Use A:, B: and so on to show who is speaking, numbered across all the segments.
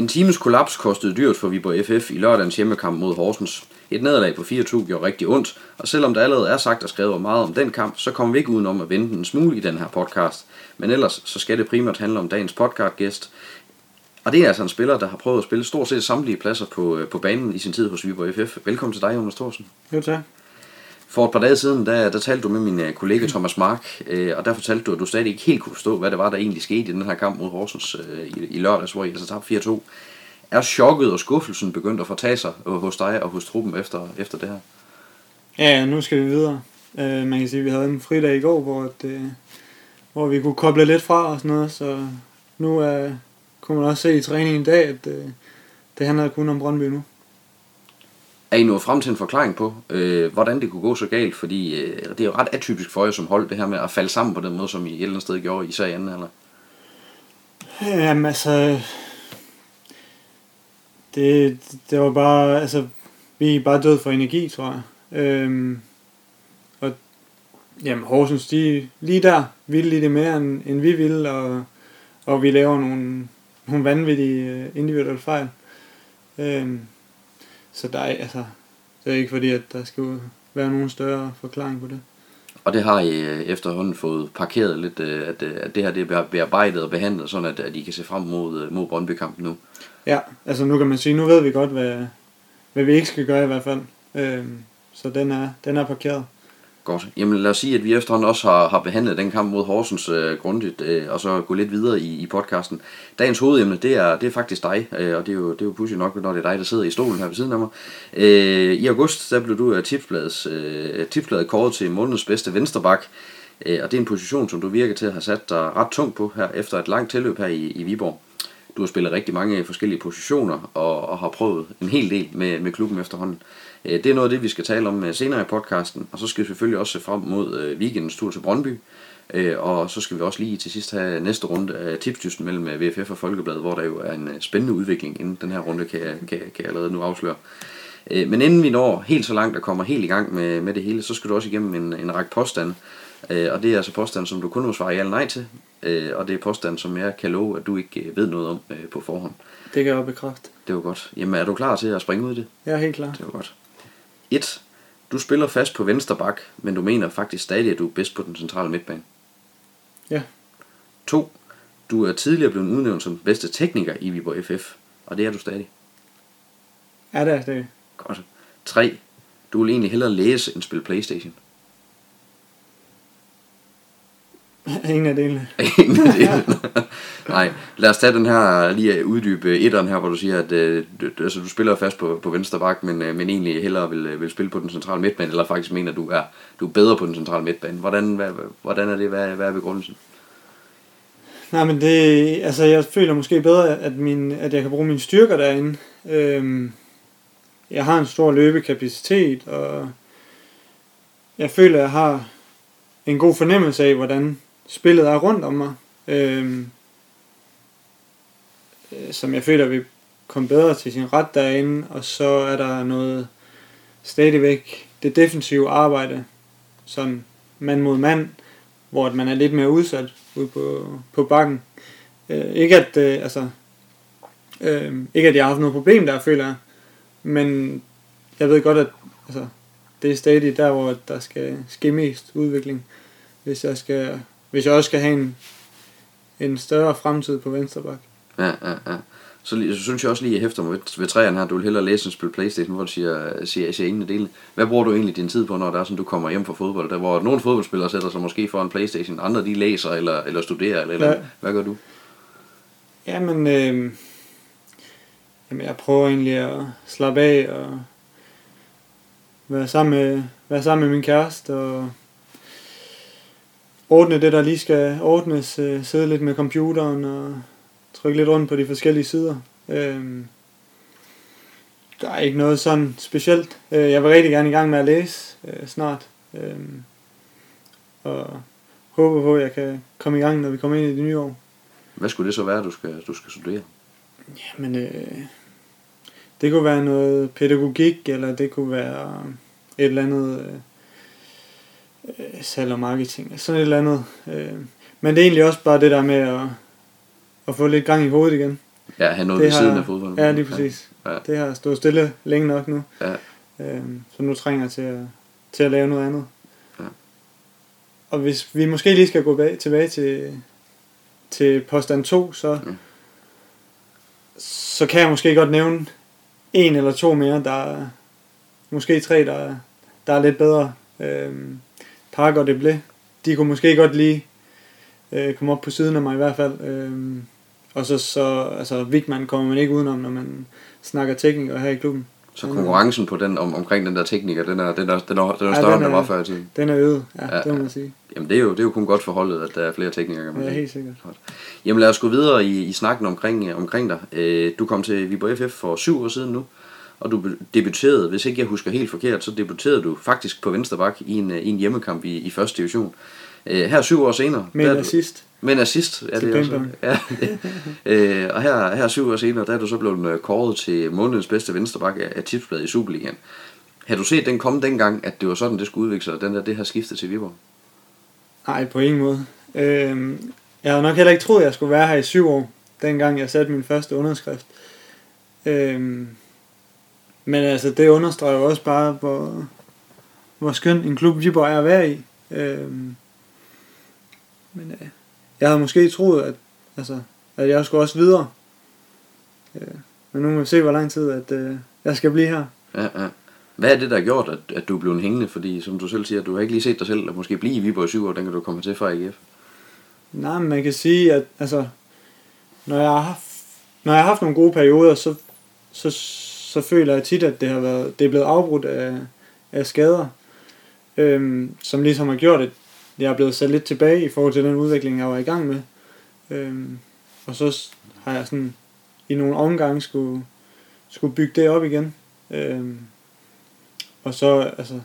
A: En times kollaps kostede dyrt for Viborg FF i lørdagens hjemmekamp mod Horsens. Et nederlag på 4-2 gjorde rigtig ondt, og selvom der allerede er sagt og skrevet meget om den kamp, så kommer vi ikke udenom at vente en smule i den her podcast. Men ellers så skal det primært handle om dagens podcastgæst. Og det er altså en spiller, der har prøvet at spille stort set samtlige pladser på, øh, på banen i sin tid hos Viborg FF. Velkommen til dig, Jonas Thorsen.
B: Jo, tak.
A: For et par dage siden, der, der talte du med min øh, kollega Thomas Mark, øh, og der fortalte du, at du stadig ikke helt kunne forstå, hvad det var, der egentlig skete i den her kamp mod Horsens øh, i, i lørdags, hvor I altså tabte 4-2. Er chokket og skuffelsen begyndt at fortage sig hos dig og hos truppen efter, efter det her?
B: Ja, nu skal vi videre. Øh, man kan sige, at vi havde en fridag i går, hvor, det, hvor vi kunne koble lidt fra og sådan noget, så nu uh, kunne man også se i træningen i dag, at det, det handler kun om Brøndby nu.
A: Er I nået frem til en forklaring på, øh, hvordan det kunne gå så galt? Fordi øh, det er jo ret atypisk for jer som hold, det her med at falde sammen på den måde, som I et eller andet sted gjorde, især i anden eller?
B: Jamen altså, det, det var bare, altså, vi er bare døde for energi, tror jeg. Øhm, og jamen, Horsens, de lige der ville lige det mere, end, end vi ville, og, og vi laver nogle, nogle vanvittige øh, individuelle fejl. Øhm, så der er, altså, det er ikke fordi, at der skal være nogen større forklaring på det.
A: Og det har I øh, efterhånden fået parkeret lidt, øh, at, at det her det er bearbejdet og behandlet, sådan at, at I kan se frem mod, mod Brøndby-kampen nu.
B: Ja, altså nu kan man sige, nu ved vi godt, hvad, hvad vi ikke skal gøre i hvert fald. Øhm, så den er, den er parkeret.
A: Godt. Jamen lad os sige, at vi efterhånden også har, har behandlet den kamp mod Horsens øh, grundigt, øh, og så gå lidt videre i, i podcasten. Dagens hovedemne, det er, det er faktisk dig, øh, og det er jo, det er jo pudsigt nok, når det er dig, der sidder i stolen her ved siden af mig. Øh, I august, der blev du øh, af tipsbladets, øh, tipsbladet kåret til månedens bedste vensterbak, øh, og det er en position, som du virker til at have sat dig ret tungt på her, efter et langt tilløb her i, i Viborg. Du har spillet rigtig mange forskellige positioner, og, og har prøvet en hel del med, med klubben efterhånden. Øh, det er noget af det, vi skal tale om øh, senere i podcasten, og så skal vi selvfølgelig også se frem mod øh, weekendens tur til Brøndby. Og så skal vi også lige til sidst have næste runde af tipsdysten mellem VFF og Folkebladet, hvor der jo er en spændende udvikling inden den her runde, kan jeg, kan, kan jeg allerede nu afsløre. Men inden vi når helt så langt og kommer helt i gang med, med det hele, så skal du også igennem en, en række påstande. Og det er altså påstande, som du kun må svare ja eller nej til. Og det er påstande, som jeg kan love, at du ikke ved noget om på forhånd.
B: Det kan jeg bekræfte.
A: Det var godt. Jamen er du klar til at springe ud i det?
B: Ja, helt klar.
A: Det var godt. 1. Du spiller fast på venstre bak, men du mener faktisk stadig, at du er bedst på den centrale midtbane.
B: Ja.
A: 2. Du er tidligere blevet udnævnt som bedste tekniker i Viborg FF, og det er du stadig.
B: Ja, det er det.
A: Godt. 3. Du vil egentlig hellere læse end spille Playstation.
B: Ingen af delene.
A: Ingen af delene. Nej, lad os tage den her, lige uddybe etteren her, hvor du siger, at øh, du, altså, du spiller fast på, på venstre bak, men, øh, men egentlig hellere vil, øh, vil spille på den centrale midtbane, eller faktisk mener, at du er, du er bedre på den centrale midtbane. Hvordan, hvad, hvordan er det? Hvad, hvad er begrundelsen?
B: Nej, men det, altså jeg føler måske bedre, at, min, at jeg kan bruge mine styrker derinde. Øhm, jeg har en stor løbekapacitet, og jeg føler, at jeg har en god fornemmelse af, hvordan spillet er rundt om mig. Øhm, øh, som jeg føler vil komme bedre til sin ret derinde, og så er der noget stadigvæk det defensive arbejde, sådan mand mod mand, hvor man er lidt mere udsat ude på, på bakken. Øh, ikke at, øh, altså, øh, ikke at jeg har haft noget problem der, føler jeg, men jeg ved godt, at altså, det er stadig der, hvor der skal ske mest udvikling, hvis jeg, skal, hvis jeg også skal have en, en større fremtid på venstre bak.
A: Ja, ja, ja. Så, så synes jeg også lige, at jeg hæfter mig ved, ved træerne her, du vil hellere læse end spille Playstation, hvor du siger, siger, siger ingen af delene. Hvad bruger du egentlig din tid på, når der er sådan, du kommer hjem fra fodbold? Der, hvor nogle fodboldspillere sætter sig måske for en Playstation, andre de læser eller, eller studerer, eller, ja. eller hvad gør du?
B: Jamen, øh, jamen, jeg prøver egentlig at slappe af og være sammen med, være sammen med min kæreste og ordne det, der lige skal ordnes, øh, sidde lidt med computeren og trykke lidt rundt på de forskellige sider. Øhm, der er ikke noget sådan specielt. Øh, jeg vil rigtig gerne i gang med at læse øh, snart. Øhm, og håber på, at jeg kan komme i gang, når vi kommer ind i det nye år.
A: Hvad skulle det så være, du skal, du skal studere?
B: Jamen, øh, det kunne være noget pædagogik, eller det kunne være et eller andet øh, øh salg og marketing, sådan et eller andet. Øh, men det er egentlig også bare det der med at, at få lidt gang i hovedet igen.
A: Ja, have noget
B: Det
A: ved
B: har-
A: siden af fodbolden.
B: Ja, lige præcis.
A: Ja.
B: Ja. Det har stået stille længe nok nu.
A: Ja.
B: Øhm, så nu trænger jeg til at, til at lave noget andet.
A: Ja.
B: Og hvis vi måske lige skal gå bag, tilbage til, til påstand 2, så,
A: Ja.
B: så kan jeg måske godt nævne en eller to mere, der er, måske tre, der, er- der er lidt bedre. Øhm, Park og Deblé, de kunne måske godt lige øh, komme op på siden af mig i hvert fald. Øhm, og så, så altså, Vigman kommer man ikke udenom, når man snakker teknikere her i klubben.
A: Så konkurrencen på den, om, omkring den der tekniker, den er, den er, den er, den er
B: Ja,
A: større,
B: den
A: end den
B: er-
A: var før i tiden.
B: Den er øget, ja,
A: Ja,
B: ja det må
A: ja.
B: man sige.
A: Jamen det er, jo, det er jo kun godt for holdet, at der er flere teknikere. Kan man
B: Ja, helt sikkert.
A: Jamen lad os gå videre i, i snakken omkring, øh, omkring dig. Øh, du kom til Viborg FF for syv år siden nu, og du debuterede, hvis ikke jeg husker helt forkert, så debuterede du faktisk på venstre bak i en, øh, i en hjemmekamp i, i første division. Øh, her syv år senere. Er du-
B: assist.
A: Men assist er det også.
B: Pimperen.
A: Ja, øh, og her, her syv år senere, der er du så blevet øh, kåret til månedens bedste venstreback af, af tipsbladet i Superligaen. Har du set den komme dengang, at det var sådan, det skulle udvikle sig, den der, det har skiftet til Viborg?
B: Nej, på ingen måde. Øhm, jeg havde nok heller ikke troet, at jeg skulle være her i syv år, dengang jeg satte min første underskrift. Øhm, men altså, det understreger jo også bare, hvor, hvor skøn en klub Viborg er at være i. Øhm, men øh, jeg havde måske troet, at, altså, at jeg skulle også videre. Øh, men nu må vi se, hvor lang tid at, øh, jeg skal blive her.
A: Ja, ja. Hvad er det, der har gjort, at, at du er blevet hængende? Fordi som du selv siger, du har ikke lige set dig selv at måske blive i Viborg i syv år, den kan du komme til fra AGF.
B: Nej, men man kan sige, at altså, når jeg har haft, når jeg har haft nogle gode perioder, så, så, så føler jeg tit, at det har været, det er blevet afbrudt af, af skader, øhm, som ligesom har gjort, at jeg er blevet sat lidt tilbage i forhold til den udvikling, jeg var i gang med. Øhm, og så har jeg sådan i nogle omgange skulle, skulle bygge det op igen. Øhm, og så, altså,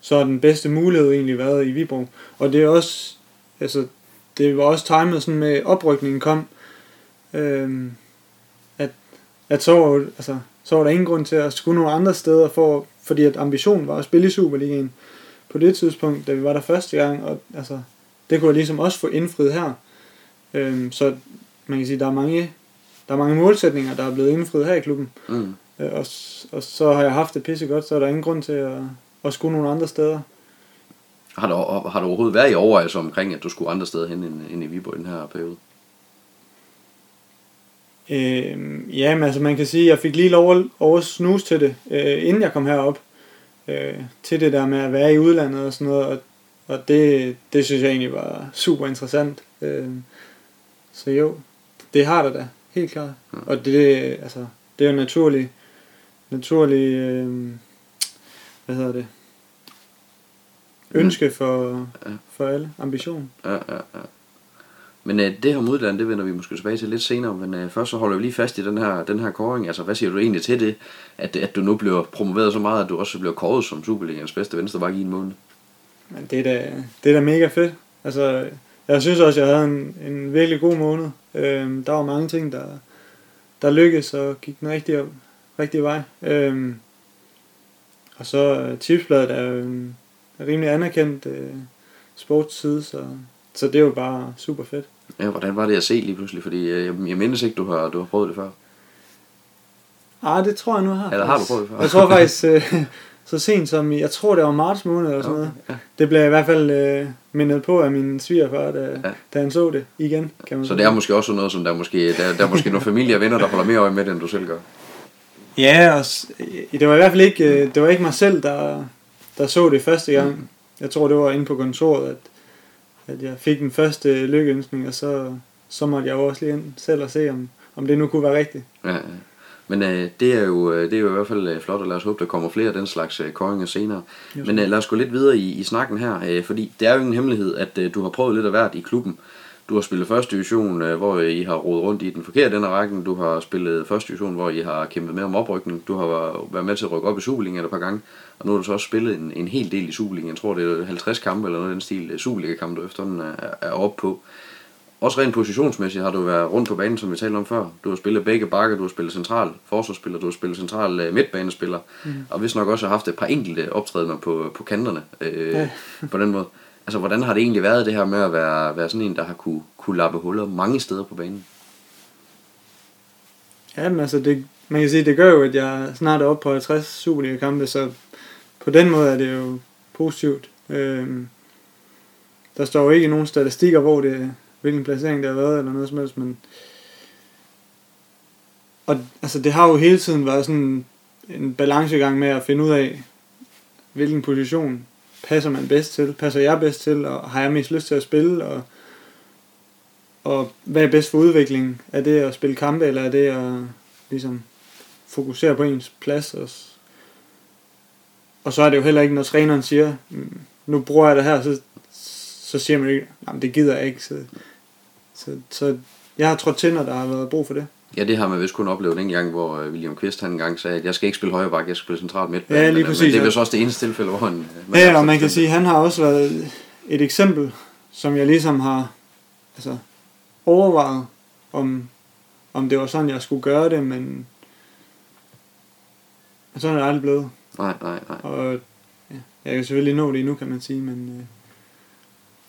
B: så har den bedste mulighed egentlig været i Viborg. Og det er også, altså, det var også timet sådan med oprykningen kom, øhm, at, at så, var, altså, så var der ingen grund til at skulle nogle andre steder, for, fordi at ambitionen var at spille i Superligaen på det tidspunkt, da vi var der første gang, og altså, det kunne jeg ligesom også få indfriet her. Øhm, så man kan sige, der er mange, der er mange målsætninger, der er blevet indfriet her i klubben,
A: Mm.
B: øh, og, og så har jeg haft det pisse godt, så er der ingen grund til at, at skulle nogle andre steder.
A: Har, du, har du overhovedet været i overvejelse omkring, at du skulle andre steder hen end, end i Viborg i den her periode?
B: Øh, ja, men altså man kan sige, at jeg fik lige lov at, over snuse til det, øh, inden jeg kom herop. Øh, til det der med at være i udlandet og sådan noget, og, og det, det synes jeg egentlig var super interessant. Øh, så jo, det har der da, helt klart.
A: Ja.
B: Og det, altså, det er jo naturligt, naturlig, øh, hvad hedder det, ønske for,
A: Ja.
B: for alle, ambition.
A: Ja, ja, ja. Men øh, det her med det vender vi måske tilbage til lidt senere, men øh, først så holder vi lige fast i den her, den her kåring. Altså, hvad siger du egentlig til det, at, at du nu bliver promoveret så meget, at du også bliver kåret som Superligaens bedste venstreback i en måned?
B: Men det er da, det er da mega fedt. Altså, jeg synes også, jeg havde en, en virkelig god måned. Øhm, der var mange ting, der, der lykkedes og gik den rigtige, rigtige vej. Øhm, og så Tipsbladet er jo en rimelig anerkendt øh, sportsside, så, så det er jo bare super fedt.
A: Ja, hvordan var det at se lige pludselig? Fordi øh, jeg, jeg mindes ikke, du har, du har prøvet det før.
B: Ah, det tror jeg nu har.
A: Eller har du prøvet det før?
B: Jeg tror faktisk, øh, så sent som jeg tror det var marts måned eller sådan noget.
A: ja.
B: Det blev jeg i hvert fald øh, mindet på af min svigerfar, da,
A: Ja.
B: da han så det igen, kan man
A: Så
B: sige.
A: det er måske også noget, som der er måske, der, der er måske nogle familie og venner, der holder mere øje med det, end du selv gør.
B: Ja, og det var i hvert fald ikke, øh, det var ikke mig selv, der, der så det første gang. Jeg tror, det var inde på kontoret, at, at jeg fik den første lykkeønskning, og så, så måtte jeg jo også lige ind selv og se, om, om det nu kunne være rigtigt.
A: Ja, ja. Men øh, det, er jo, øh, det er jo i hvert fald øh, flot, og lad os håbe, der kommer flere af den slags øh, kåringer senere. Men øh, lad os gå lidt videre i, i snakken her, øh, fordi det er jo ingen hemmelighed, at øh, du har prøvet lidt af hvert i klubben. Du har spillet første division, øh, hvor I har rodet rundt i den forkerte ende af rækken. Du har spillet første division, hvor I har kæmpet med om oprykning. Du har været- med til at rykke op i Superligaen et par gange. Og nu har du så også spillet en, en hel del i Superligaen. Jeg tror, det er 50 kampe eller noget af den stil øh, Superliga-kampe, du efterhånden er, er oppe på. Også rent positionsmæssigt har du været rundt på banen, som vi talte om før. Du har spillet begge bakker, du har spillet central forsvarsspiller, du har spillet central øh, midtbanespiller, mm. og hvis nok også har haft et par enkelte optrædener på, på kanterne øh,
B: Ja.
A: på den måde. Altså, hvordan har det egentlig været det her med at være, være sådan en, der har kunne, kunne lappe huller mange steder på banen?
B: Ja, men altså, det, man kan sige, det gør jo, at jeg snart er oppe på 50 Superliga-kampe, så på den måde er det jo positivt. Øhm, der står jo ikke nogen statistikker, hvor det, hvilken placering det har været, eller noget som helst, men og altså, det har jo hele tiden været sådan en balancegang med at finde ud af, hvilken position passer man bedst til, passer jeg bedst til, og har jeg mest lyst til at spille, og, og hvad er bedst for udviklingen? Er det at spille kampe, eller er det at ligesom fokusere på ens plads? Og, og så er det jo heller ikke, når træneren siger, mm, nu bruger jeg det her, så, så siger man ikke, det gider jeg ikke. Så, så, så jeg har trådt til, når der har været brug for det.
A: Ja, det har man vist kun oplevet en gang, hvor øh, William Kvist han engang sagde, at jeg skal ikke spille højre bakke, jeg skal spille centralt midt.
B: Ja, lige
A: men,
B: præcis,
A: Men det er vist også det eneste tilfælde, hvor han... øh, man
B: Ja, og man kan sige, at han har også været et eksempel, som jeg ligesom har altså, overvejet, om, om det var sådan, jeg skulle gøre det, men, men sådan er det aldrig blevet.
A: Nej, nej, nej.
B: Og ja, jeg kan selvfølgelig nå det endnu, kan man sige, men øh,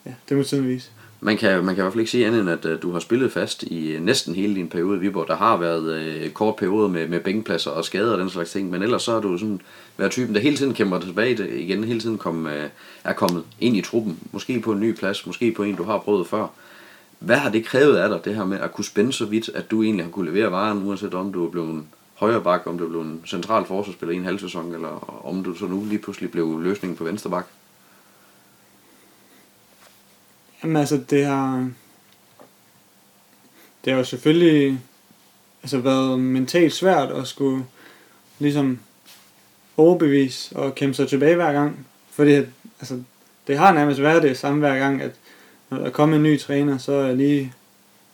B: ja, det må tiden vise.
A: Man kan, man kan i hvert fald ikke sige andet end, at øh, du har spillet fast i øh, næsten hele din periode i Viborg. Der har været øh, kort periode med, med bænkpladser og skader og den slags ting, men ellers så har du sådan været typen, der hele tiden kæmper tilbage det igen, hele tiden kom, øh, er kommet ind i truppen. Måske på en ny plads, måske på en, du har prøvet før. Hvad har det krævet af dig, det her med at kunne spænde så vidt, at du egentlig har kunne levere varen, uanset om du er blevet en højre bak, om du er blevet en central forsvarsspiller i en halv sæson, eller om du så nu lige pludselig blev løsningen på venstre bak?
B: Jamen altså, det har... Det har jo selvfølgelig altså, været mentalt svært at skulle ligesom overbevise og kæmpe sig tilbage hver gang. Fordi at, altså, det har nærmest været det samme hver gang, at når der kommer en ny træner, så er jeg lige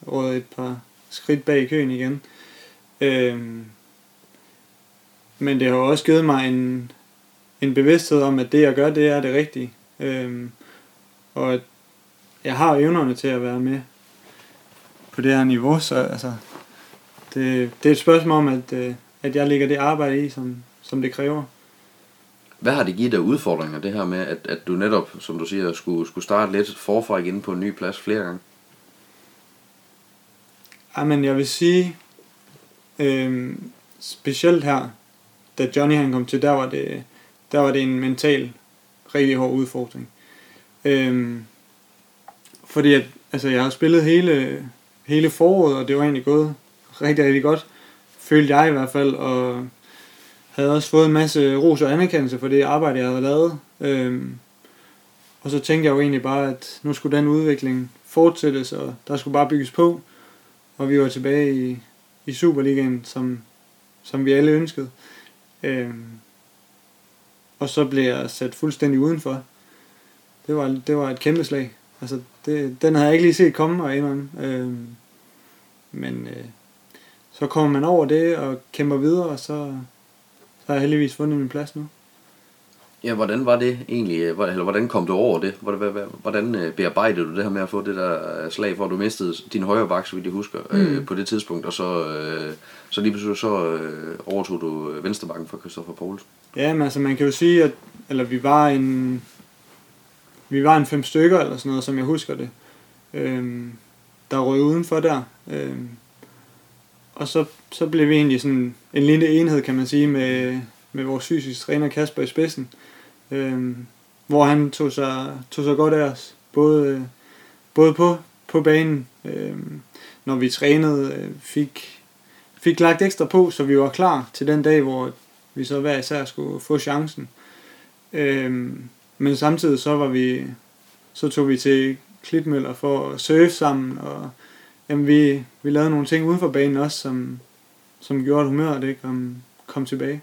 B: rådet et par skridt bag i køen igen. Øhm, men det har også givet mig en, en bevidsthed om, at det jeg gør, det er det rigtige. Øhm, og at jeg har evnerne til at være med på det her niveau, så altså, det, det er et spørgsmål om, at, øh, at jeg lægger det arbejde i, som, som det kræver.
A: Hvad har det givet dig udfordringer, det her med, at, at du netop, som du siger, skulle, skulle starte lidt forfra igen på en ny plads flere gange?
B: Ej, men jeg vil sige, øh, specielt her, da Johnny han kom til, der var det, der var det en mental, rigtig hård udfordring. Øh, fordi at, altså, jeg har spillet hele, hele foråret, og det var egentlig gået rigtig, rigtig godt, følte jeg i hvert fald, og havde også fået en masse ros og anerkendelse for det arbejde, jeg havde lavet. Øhm, og så tænkte jeg jo egentlig bare, at nu skulle den udvikling fortsættes, og der skulle bare bygges på. Og vi var tilbage i, i Superligaen, som, som vi alle ønskede. Øhm, og så blev jeg sat fuldstændig udenfor. Det var, det var et kæmpe slag. Altså, det, den havde jeg ikke lige set komme og indrømme. Øhm, men øh, så kommer man over det og kæmper videre, og så, så har jeg heldigvis fundet min plads nu.
A: Ja, hvordan var det egentlig, øh, eller hvordan kom du over det? Hvordan, hvordan- øh, bearbejdede du det her med at få det der øh, slag, hvor du mistede din højre bak, så vidt jeg husker, øh,
B: Mm.
A: på det tidspunkt, og så, øh, så lige pludselig så øh, overtog du øh, venstrebakken fra Christoffer Poulsen?
B: Ja, men altså man kan jo sige, at eller vi var en vi var en fem stykker eller sådan noget, som jeg husker det. øh, der røg udenfor der. Øh, og så, så blev vi egentlig sådan en lille enhed, kan man sige, med, med vores fysiske træner Kasper i spidsen. øh, hvor han tog sig, tog sig godt af os. Både, både på, på banen, øh, når vi trænede, øh, fik, fik lagt ekstra på, så vi var klar til den dag, hvor vi så hver især skulle få chancen. Øhm, men samtidig så var vi, så tog vi til Klitmøller for at surfe sammen, og jamen, vi, vi lavede nogle ting uden for banen også, som, som gjorde, at humøret det kom, kom tilbage.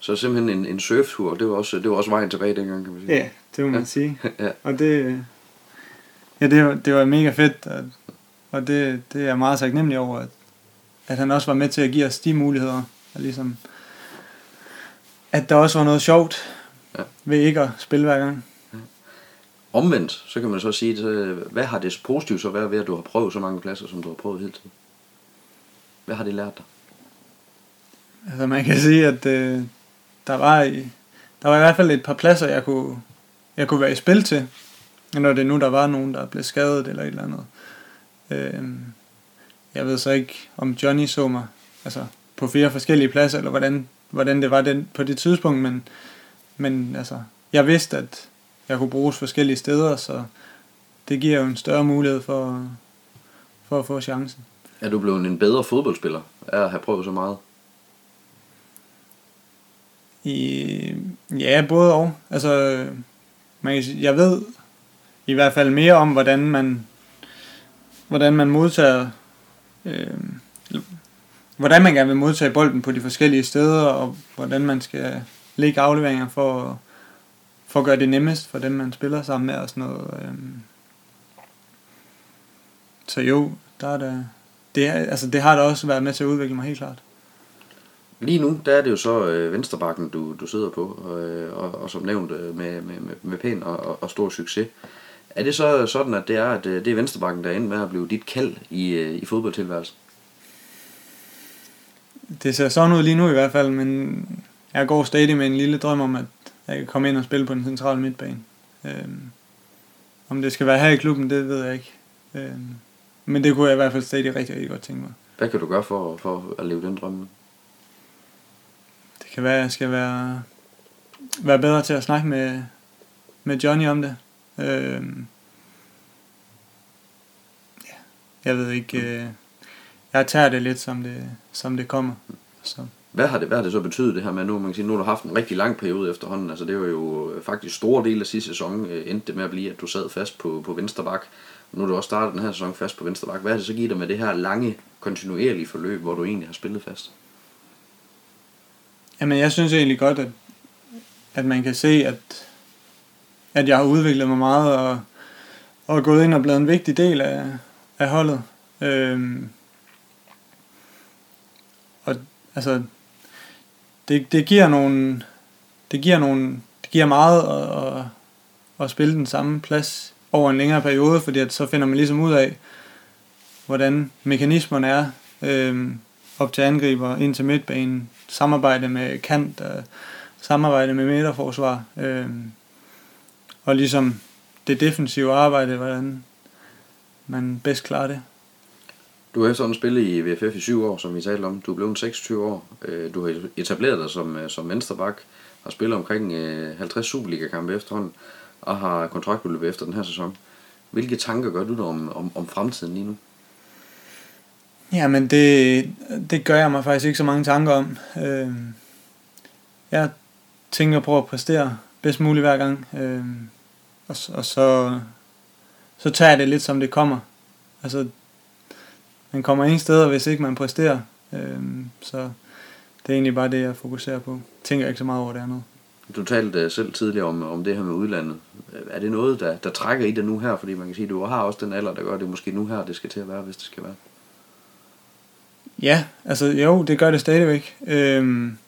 A: Så simpelthen en, en surftur, det var, også, det var også vejen tilbage dengang, kan man sige.
B: Ja, det må man
A: Ja.
B: sige.
A: ja.
B: Og det, ja, det, var, det var mega fedt, og, og det, det er jeg meget taknemmelig over, at, at han også var med til at give os de muligheder, og ligesom, at der også var noget sjovt
A: Ja.
B: ved ikke at spille hver gang.
A: Omvendt, så kan man så sige, hvad har det positivt så været ved, at du har prøvet så mange pladser, som du har prøvet hele tiden? Hvad har det lært dig?
B: Altså man kan sige, at øh, der, var i, der var i hvert fald et par pladser, jeg kunne, jeg kunne være i spil til, når det nu der var nogen, der blev skadet eller et eller andet. Øh, jeg ved så ikke, om Johnny så mig altså, på flere forskellige pladser, eller hvordan, hvordan det var den, på det tidspunkt, men, men altså, jeg vidste, at jeg kunne bruges forskellige steder, så det giver jo en større mulighed for, for at få chancen.
A: Er du blevet en bedre fodboldspiller af at have prøvet så meget?
B: I, ja, både og. Altså, man kan sige, jeg ved i hvert fald mere om, hvordan man, hvordan man modtager, øh, hvordan man gerne vil modtage bolden på de forskellige steder, og hvordan man skal lægge afleveringer for, for at gøre det nemmest for dem, man spiller sammen med og sådan noget. Øh. Så jo, der er det, det, er, altså det har da også været med til at udvikle mig helt klart.
A: Lige nu, der er det jo så øh, venstrebakken, du, du sidder på, øh, og, og som nævnt øh, med, med, med, pæn og, og, og stor succes. Er det så sådan, at det er, at øh, det er venstrebakken, der er med at blive dit kald i, i fodboldtilværelsen?
B: Det ser sådan ud lige nu i hvert fald, men jeg går stadig med en lille drøm om, at jeg kan komme ind og spille på den centrale midtbane. Øhm, om det skal være her i klubben, det ved jeg ikke. Øhm, men det kunne jeg i hvert fald stadig rigtig, rigtig godt tænke mig.
A: Hvad kan du gøre for, for at leve den drøm?
B: Det kan være, at jeg skal være, være bedre til at snakke med, med Johnny om det. Øhm, ja, jeg ved ikke. Øh, jeg tager det lidt, som det, som det kommer. Så.
A: Hvad har det, hvad har det så betydet det her med nu? Man kan sige, nu har du haft en rigtig lang periode efterhånden. Altså det var jo øh, faktisk store del af sidste sæson øh, endte det med at blive, at du sad fast på, på venstre bak. Nu har du også startet den her sæson fast på venstre bak. Hvad har det så givet dig med det her lange, kontinuerlige forløb, hvor du egentlig har spillet fast?
B: Jamen jeg synes egentlig godt, at, at man kan se, at, at jeg har udviklet mig meget og, og gået ind og blevet en vigtig del af, af holdet. Øhm, og altså, det, det giver nogle, det giver nogle, det giver meget at, at, at spille den samme plads over en længere periode, fordi at så finder man ligesom ud af, hvordan mekanismerne er øh, op til angriber, ind til midtbanen, samarbejde med kant, øh, samarbejde med midterforsvar, øh, og ligesom det defensive arbejde, hvordan man bedst klarer det.
A: Du har sådan spillet i VFF i syv år, som vi talte om. Du er blevet 26 år. Øh, du har etableret dig som, øh, som vensterbak, har spillet omkring øh, 50 Superliga-kampe efterhånden, og har kontraktbeløb efter den her sæson. Hvilke tanker gør du dig om, om, om fremtiden lige nu?
B: Jamen, det, det gør jeg mig faktisk ikke så mange tanker om. Jeg tænker på at præstere bedst muligt hver gang. Og, og så, så tager jeg det lidt, som det kommer. Altså, man kommer ingen steder, hvis ikke man præsterer. Øhm, så det er egentlig bare det, jeg fokuserer på. Tænker ikke så meget over det andet.
A: Du talte uh, selv tidligere om, om det her med udlandet. Er det noget, der, der trækker i dig nu her? Fordi man kan sige, at du har også den alder, der gør det måske nu her, det skal til at være, hvis det skal være.
B: Ja, altså jo, det gør det stadigvæk. Øhm,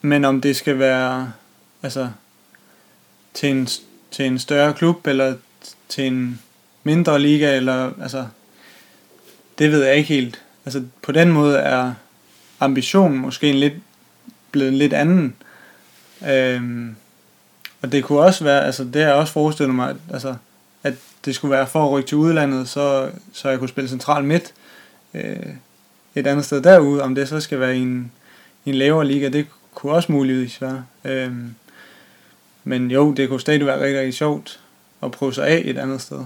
B: men om det skal være altså, til, en, til en større klub, eller til en mindre liga, eller altså, det ved jeg ikke helt. Altså på den måde er ambitionen måske en lidt, blevet en lidt anden. Øhm, og det kunne også være, altså det har jeg også forestillet mig, at, altså, at det skulle være for at rykke til udlandet, så, så jeg kunne spille central midt øh, et andet sted derude. Om det så skal være i en, i en lavere liga, det kunne også muligvis være. Øhm, men jo, det kunne stadig være rigtig, rigtig sjovt at prøve sig af et andet sted.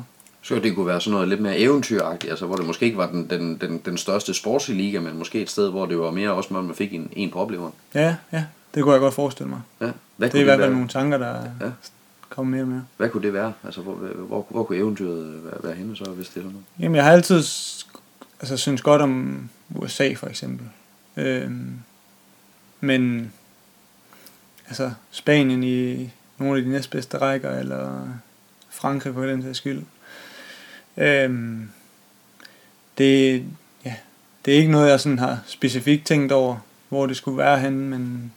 A: Så det kunne være sådan noget lidt mere eventyragtigt, altså hvor det måske ikke var den, den, den, den største sportslige liga, men måske et sted, hvor det var mere også, man fik en, en på opleveren.
B: Ja, ja, det kunne jeg godt forestille mig.
A: Ja.
B: Hvad det er i hvert fald nogle tanker, der ja. kommer mere og mere.
A: Hvad kunne det være? Altså, hvor, hvor, hvor kunne eventyret være, være henne så, hvis det er sådan noget?
B: Jamen, jeg har altid altså, synes godt om USA, for eksempel. Øhm, men altså, Spanien i nogle af de næstbedste rækker, eller Frankrig for den sags skyld. Øhm, det, ja, det er ikke noget, jeg sådan har specifikt tænkt over, hvor det skulle være henne, men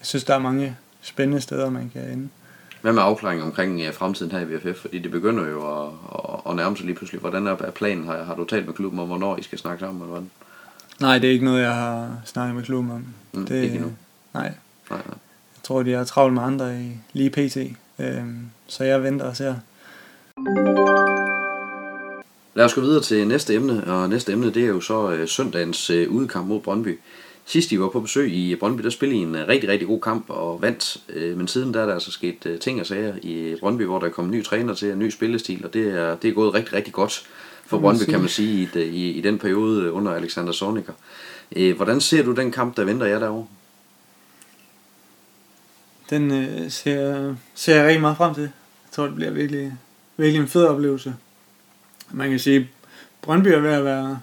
B: jeg synes, der er mange spændende steder, man kan ende.
A: Hvad med afklaring omkring fremtiden her i VFF? Fordi det begynder jo at, at, at nærme sig lige pludselig. Hvordan er planen? Har, har du talt med klubben om, hvornår I skal snakke sammen? Eller hvordan?
B: Nej, det er ikke noget, jeg har snakket med klubben om.
A: Mm,
B: det,
A: ikke endnu?
B: Nej.
A: nej, nej.
B: Jeg tror, de har travlt med andre i lige pt. Øhm, så jeg venter og ser.
A: Lad os gå videre til næste emne, og næste emne det er jo så øh, søndagens øh, udekamp mod Brøndby. Sidst I var på besøg i Brøndby, der spillede I en øh, rigtig, rigtig god kamp og vandt. Øh, men siden der er der altså sket øh, ting og sager i Brøndby, hvor der er kommet ny træner til, en ny spillestil, og det er, det er gået rigtig, rigtig godt for
B: Kan
A: Brøndby,
B: sige.
A: kan man sige, i, det- i, i den periode øh, under Alexander Zorniger. Øh, Hvordan ser du den kamp, der venter jer derovre?
B: Den øh, ser, ser jeg rigtig meget frem til. Jeg tror, det bliver virkelig, virkelig en fed oplevelse. Man kan sige, Brøndby er ved at være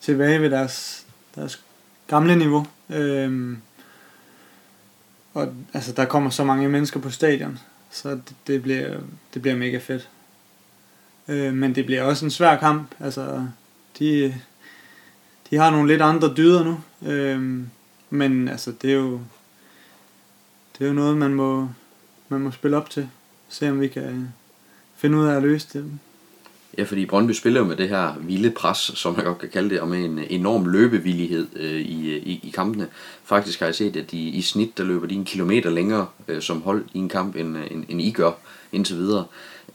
B: tilbage ved deres, deres gamle niveau. Øhm, og altså, der kommer så mange mennesker på stadion, så det, det, bliver, det bliver mega fedt. Øh, men det bliver også en svær kamp. Altså, de, de har nogle lidt andre dyder nu. Øhm, men altså, det er jo det er jo noget, man må, man må spille op til. Se om vi kan øh, finde ud af at løse det.
A: Ja, fordi Brøndby spiller jo med det her vilde pres, som man godt kan kalde det, og med en enorm løbevillighed øh, i, i, i kampene. Faktisk har jeg set, at de, i snit, der løber de en kilometer længere øh, som hold i en kamp, end, øh, end, end I gør indtil videre.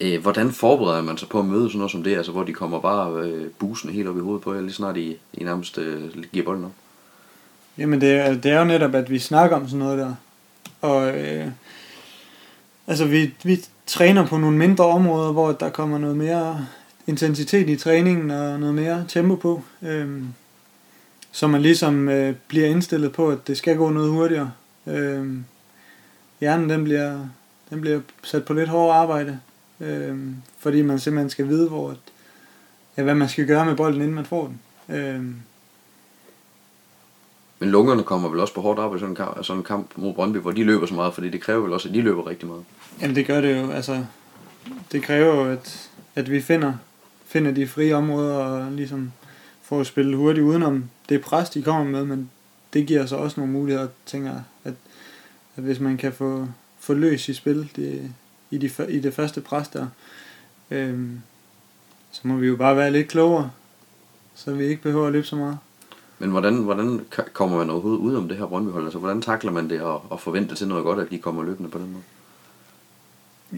A: Øh, hvordan forbereder man sig på at møde sådan noget som det, altså hvor de kommer bare øh, busende helt op i hovedet på jer, lige snart I, I nærmest øh, giver bolden op?
B: Jamen det er, det er jo netop, at vi snakker om sådan noget der. Og øh, altså vi, vi træner på nogle mindre områder, hvor der kommer noget mere intensitet i træningen og noget mere tempo på. Øh, så man ligesom øh, bliver indstillet på, at det skal gå noget hurtigere. Øh, hjernen den bliver, den bliver sat på lidt hårdere arbejde. Øh, fordi man simpelthen skal vide, hvor, at, ja, hvad man skal gøre med bolden, inden man får den. Øh,
A: Men lungerne kommer vel også på hårdt arbejde i sådan en kamp, sådan en kamp mod Brøndby, hvor de løber så meget, fordi det kræver vel også, at de løber rigtig meget.
B: Jamen det gør det jo, altså det kræver jo, at, at vi finder, finder de frie områder og ligesom får at spille hurtigt udenom det pres, de kommer med, men det giver så også nogle muligheder, tænker at, at hvis man kan få, få løs i spil det, i, de, i det første pres der, øhm, så må vi jo bare være lidt klogere, så vi ikke behøver at løbe så meget.
A: Men hvordan, hvordan kommer man overhovedet ud om det her Brøndby-hold? Altså, hvordan takler man det og, og forventer til noget godt, at de kommer løbende på den måde?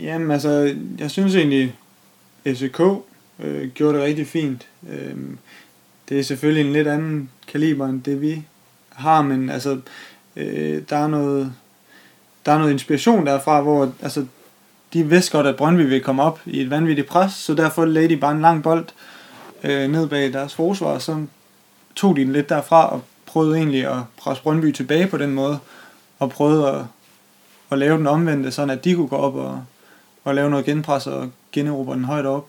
B: Jamen altså, jeg synes egentlig, FCK øh, gjorde det rigtig fint. Øh, det er selvfølgelig en lidt anden kaliber end det vi har, men altså, øh, der er noget, der er noget inspiration derfra, hvor altså, de vidste godt, at Brøndby vil komme op i et vanvittigt pres, så derfor lagde de bare en lang bold øh, ned bag deres forsvar, og så tog de den lidt derfra og prøvede egentlig at presse Brøndby tilbage på den måde, og prøvede at, at lave den omvendte, sådan at de kunne gå op og, og lave noget genpres og generobre den højt op.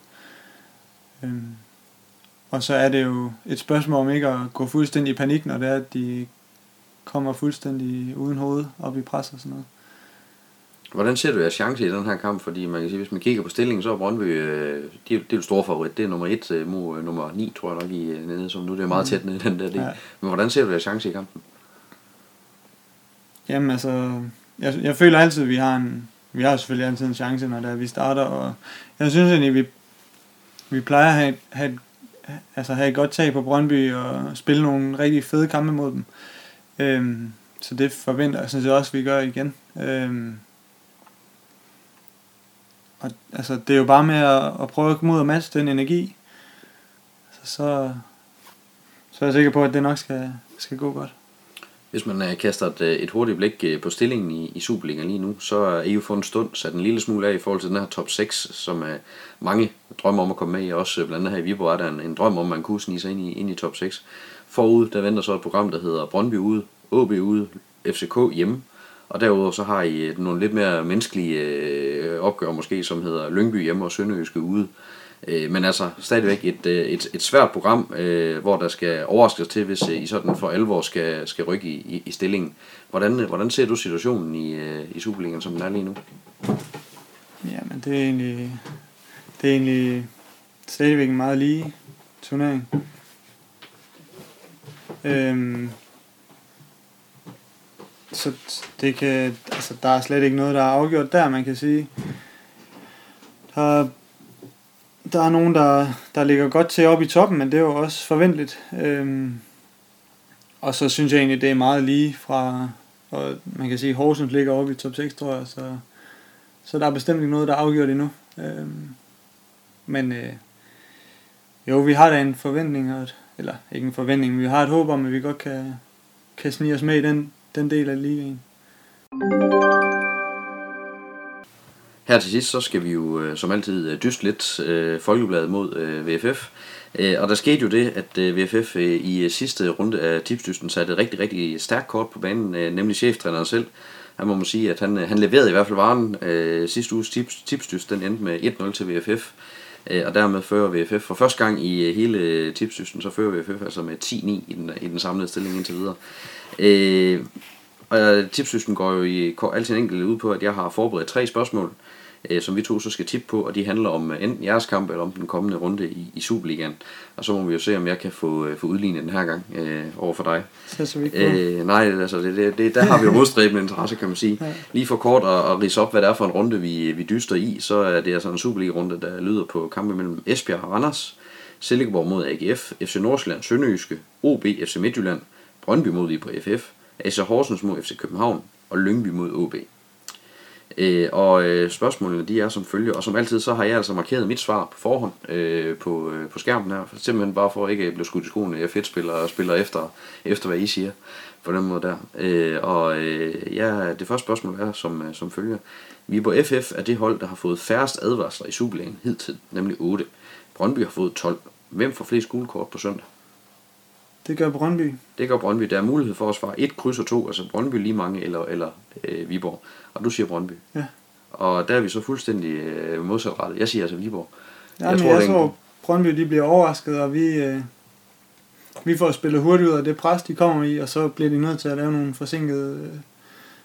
B: Øhm, og så er det jo et spørgsmål om ikke at gå fuldstændig i panik, når det er, at de kommer fuldstændig uden hoved op i pres og sådan noget.
A: Hvordan ser du jeres chance i den her kamp? Fordi man kan sige, hvis man kigger på stillingen, så er Brøndby, øh, de, det er jo store favorit. Det er nummer 1 øh, mod øh, nummer 9, tror jeg nok, i øh, nede, som nu det er meget tæt nede i den der del.
B: Ja.
A: Men hvordan ser du jeres chance i kampen?
B: Jamen altså, jeg, jeg føler altid, at vi har en, vi har selvfølgelig altid en chance, når det er, vi starter, og jeg synes egentlig, vi, vi plejer at have, have, altså have et godt tag på Brøndby og spille nogle rigtig fede kampe mod dem. Øhm, så det forventer jeg synes jeg også, vi gør igen. Øhm, og altså, det er jo bare med at, at prøve at komme ud og matche den energi. Så, så, så er jeg sikker på, at det nok skal, skal gå godt.
A: Hvis man øh, kaster et, øh, et hurtigt blik øh, på stillingen i, i Superligaen lige nu, så er I jo for en stund sat en lille smule af i forhold til den her top 6, som øh, mange drømmer om at komme med i. Også øh, blandt andet her i Viborg er der en, en drøm om, at man kunne snige sig ind i, ind i top 6. Forud, der venter så et program, der hedder Brøndby ude, OB ude, FCK hjemme. Og derudover så har I øh, nogle lidt mere menneskelige øh, opgør måske, som hedder Lyngby hjemme og Sønderjyske ude. Øh, Øh, men altså stadigvæk et, øh, et, et svært program, øh, hvor der skal overraskes til, hvis øh, I sådan for alvor skal, skal rykke i, i, i stillingen. Hvordan, hvordan ser du situationen i, i Superligaen, som den er lige nu?
B: Jamen, det er egentlig, det er egentlig stadigvæk en meget lige turnering. Øhm, så det kan, altså, der er slet ikke noget, der er afgjort der, man kan sige. Der, der er nogen, der, der ligger godt til op i toppen, men det er jo også forventeligt. Øhm, og så synes jeg egentlig, det er meget lige fra, og man kan sige, at Horsens ligger oppe i top 6, tror jeg, så så der er bestemt ikke noget, der er afgjort endnu. Øhm, men øh, Jo, vi har da en forventning, og eller ikke en forventning, men vi har et håb om, at vi godt kan, kan snige os med i den, den del af ligaen.
A: Her til sidst, så skal vi jo øh, som altid dyst dyste lidt øh, Folkebladet mod øh, VFF. Øh, og der skete jo det, at øh, VFF øh, i øh, sidste runde af tipsdysten satte et rigtig, rigtig stærkt kort på banen, øh, nemlig cheftræneren selv. Han må man sige, at han, øh, han leverede i hvert fald varen. Øh, sidste uges tips, tipsdyst, den endte med 1-0 til VFF. Øh, og dermed fører VFF for første gang i øh, hele tipsdysten, så fører VFF altså med 10-9 i den, i den samlede stilling indtil videre. Øh, og tipsdysten går jo i al sin enkelte ud på, at jeg har forberedt tre spørgsmål, øh, som vi to så skal tippe på, og de handler om øh, enten jeres kamp eller om den kommende runde i, i Superligaen. Og så må vi jo se, om jeg kan få, øh, få udlignet den her gang øh, over for dig.
B: Så så vi ikke
A: Øh, nej, altså det, det, det, der har vi jo modstræbende interesse, kan man sige.
B: Ja.
A: Lige for kort at, at rise op, hvad det er for en runde, vi, vi dyster i, så er det altså en Superliga-runde, der lyder på kampe mellem Esbjerg og Randers, Silkeborg mod AGF, FC Nordsjælland, Sønderjyske, OB, FC Midtjylland, Brøndby mod Viborg FF, AC Horsens mod FC København og Lyngby mod OB. Øh, og øh, spørgsmålene de er som følger, og som altid så har jeg altså markeret mit svar på forhånd øh, på, øh, på skærmen her, for simpelthen bare for ikke at blive skudt i skoene, jeg fedt spiller og spiller efter, efter hvad I siger, på den måde der. Øh, og øh, ja, det første spørgsmål er som, øh, som følger. Viborg FF er det hold, der har fået færrest advarsler i Superligaen hidtil, nemlig 8. Brøndby har fået 12. Hvem får flest gule kort på søndag?
B: Det gør Brøndby.
A: Det gør Brøndby. Der er mulighed for at svare 1 kryds og 2, altså Brøndby lige mange eller, eller øh, Viborg. Og du siger Brøndby.
B: Ja.
A: Og der er vi så fuldstændig øh, modsatrettet. Jeg siger altså Viborg.
B: Ja, jeg,
A: det
B: jeg tror, Brøndby de bliver overrasket, og vi, øh, vi får spillet hurtigt ud af det pres, de kommer i, og så bliver de nødt til at lave nogle forsinkede, øh,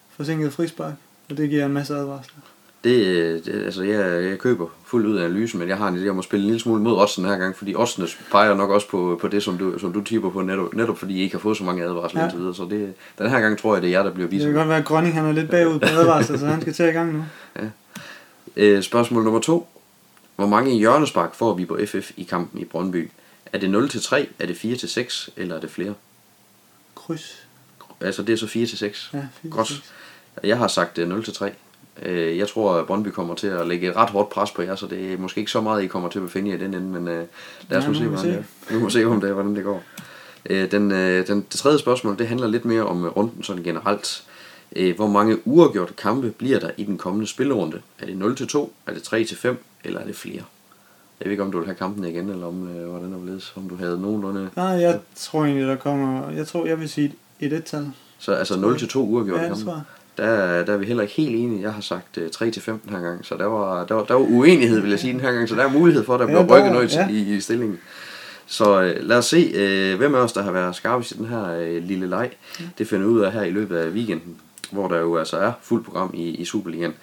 B: forsinkede frispark, og det giver en masse advarsler.
A: Det, det, altså jeg, jeg køber fuldt ud af analysen, men jeg har en idé om at spille en lille smule mod oddsen her gang, fordi oddsene peger nok også på, på det, som du, som du tipper på, netop, netop fordi I ikke har fået så mange advarsler
B: Ja.
A: ja. indtil videre. Så det, den her gang tror jeg, det er jer, der bliver
B: Det
A: vist.
B: kan godt være, at Grønning han er lidt bagud på advarsler, så han skal til i gang nu.
A: Øh, spørgsmål nummer to. Hvor mange hjørnespark får vi på FF i kampen i Brøndby? Er det 0 til 3, er det 4 til 6, eller er det flere?
B: Kryds.
A: Altså det er så 4 til 6.
B: Ja, fire
A: Godt.
B: til seks.
A: Jeg har sagt øh, 0 til 3. Øh, Jeg tror, at Brøndby kommer til at lægge et ret hårdt pres på jer, så det er måske ikke så meget, I kommer til at befinde jer i den ende, men øh, lad os
B: Ja,
A: nu se, hvordan
B: se.
A: er. Nu må se, om det, hvordan det går. Øh, Den, øh, den, det tredje spørgsmål, det handler lidt mere om øh, runden sådan generelt. Øh, Hvor mange uafgjorte kampe bliver der i den kommende spillerunde? Er det 0 til 2, er det 3 til 5, eller er det flere? Jeg ved ikke, om du vil have kampen igen, eller om, øh, hvordan det ledes, om du havde nogenlunde...
B: Nej, jeg tror egentlig, der kommer... Jeg tror, jeg vil sige et et-tal.
A: Så altså 0 til 2 uafgjorte
B: Ja,
A: kampe. Der, der er vi heller ikke helt enige. Jeg har sagt uh, 3 til 5 den her gang, så der var, der, var, der var uenighed, vil jeg sige, den her gang. Så der er mulighed for, at der
B: Ja,
A: bliver rykket noget
B: ja.
A: i, i stillingen. Så uh, lad os se, uh, hvem af os, der har været skarpest i den her uh, lille leg. Det finder vi ud af her i løbet af weekenden, hvor der jo altså er fuld program i, i Superligaen.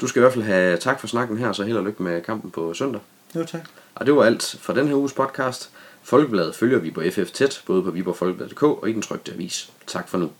A: Du skal i hvert fald have tak for snakken her, så held og lykke med kampen på søndag.
B: Jo, tak.
A: Og det var alt for den her uges podcast. Folkebladet følger vi på FF tæt, både på viborgfolkebladet.dk og i den trygte avis. Tak for nu.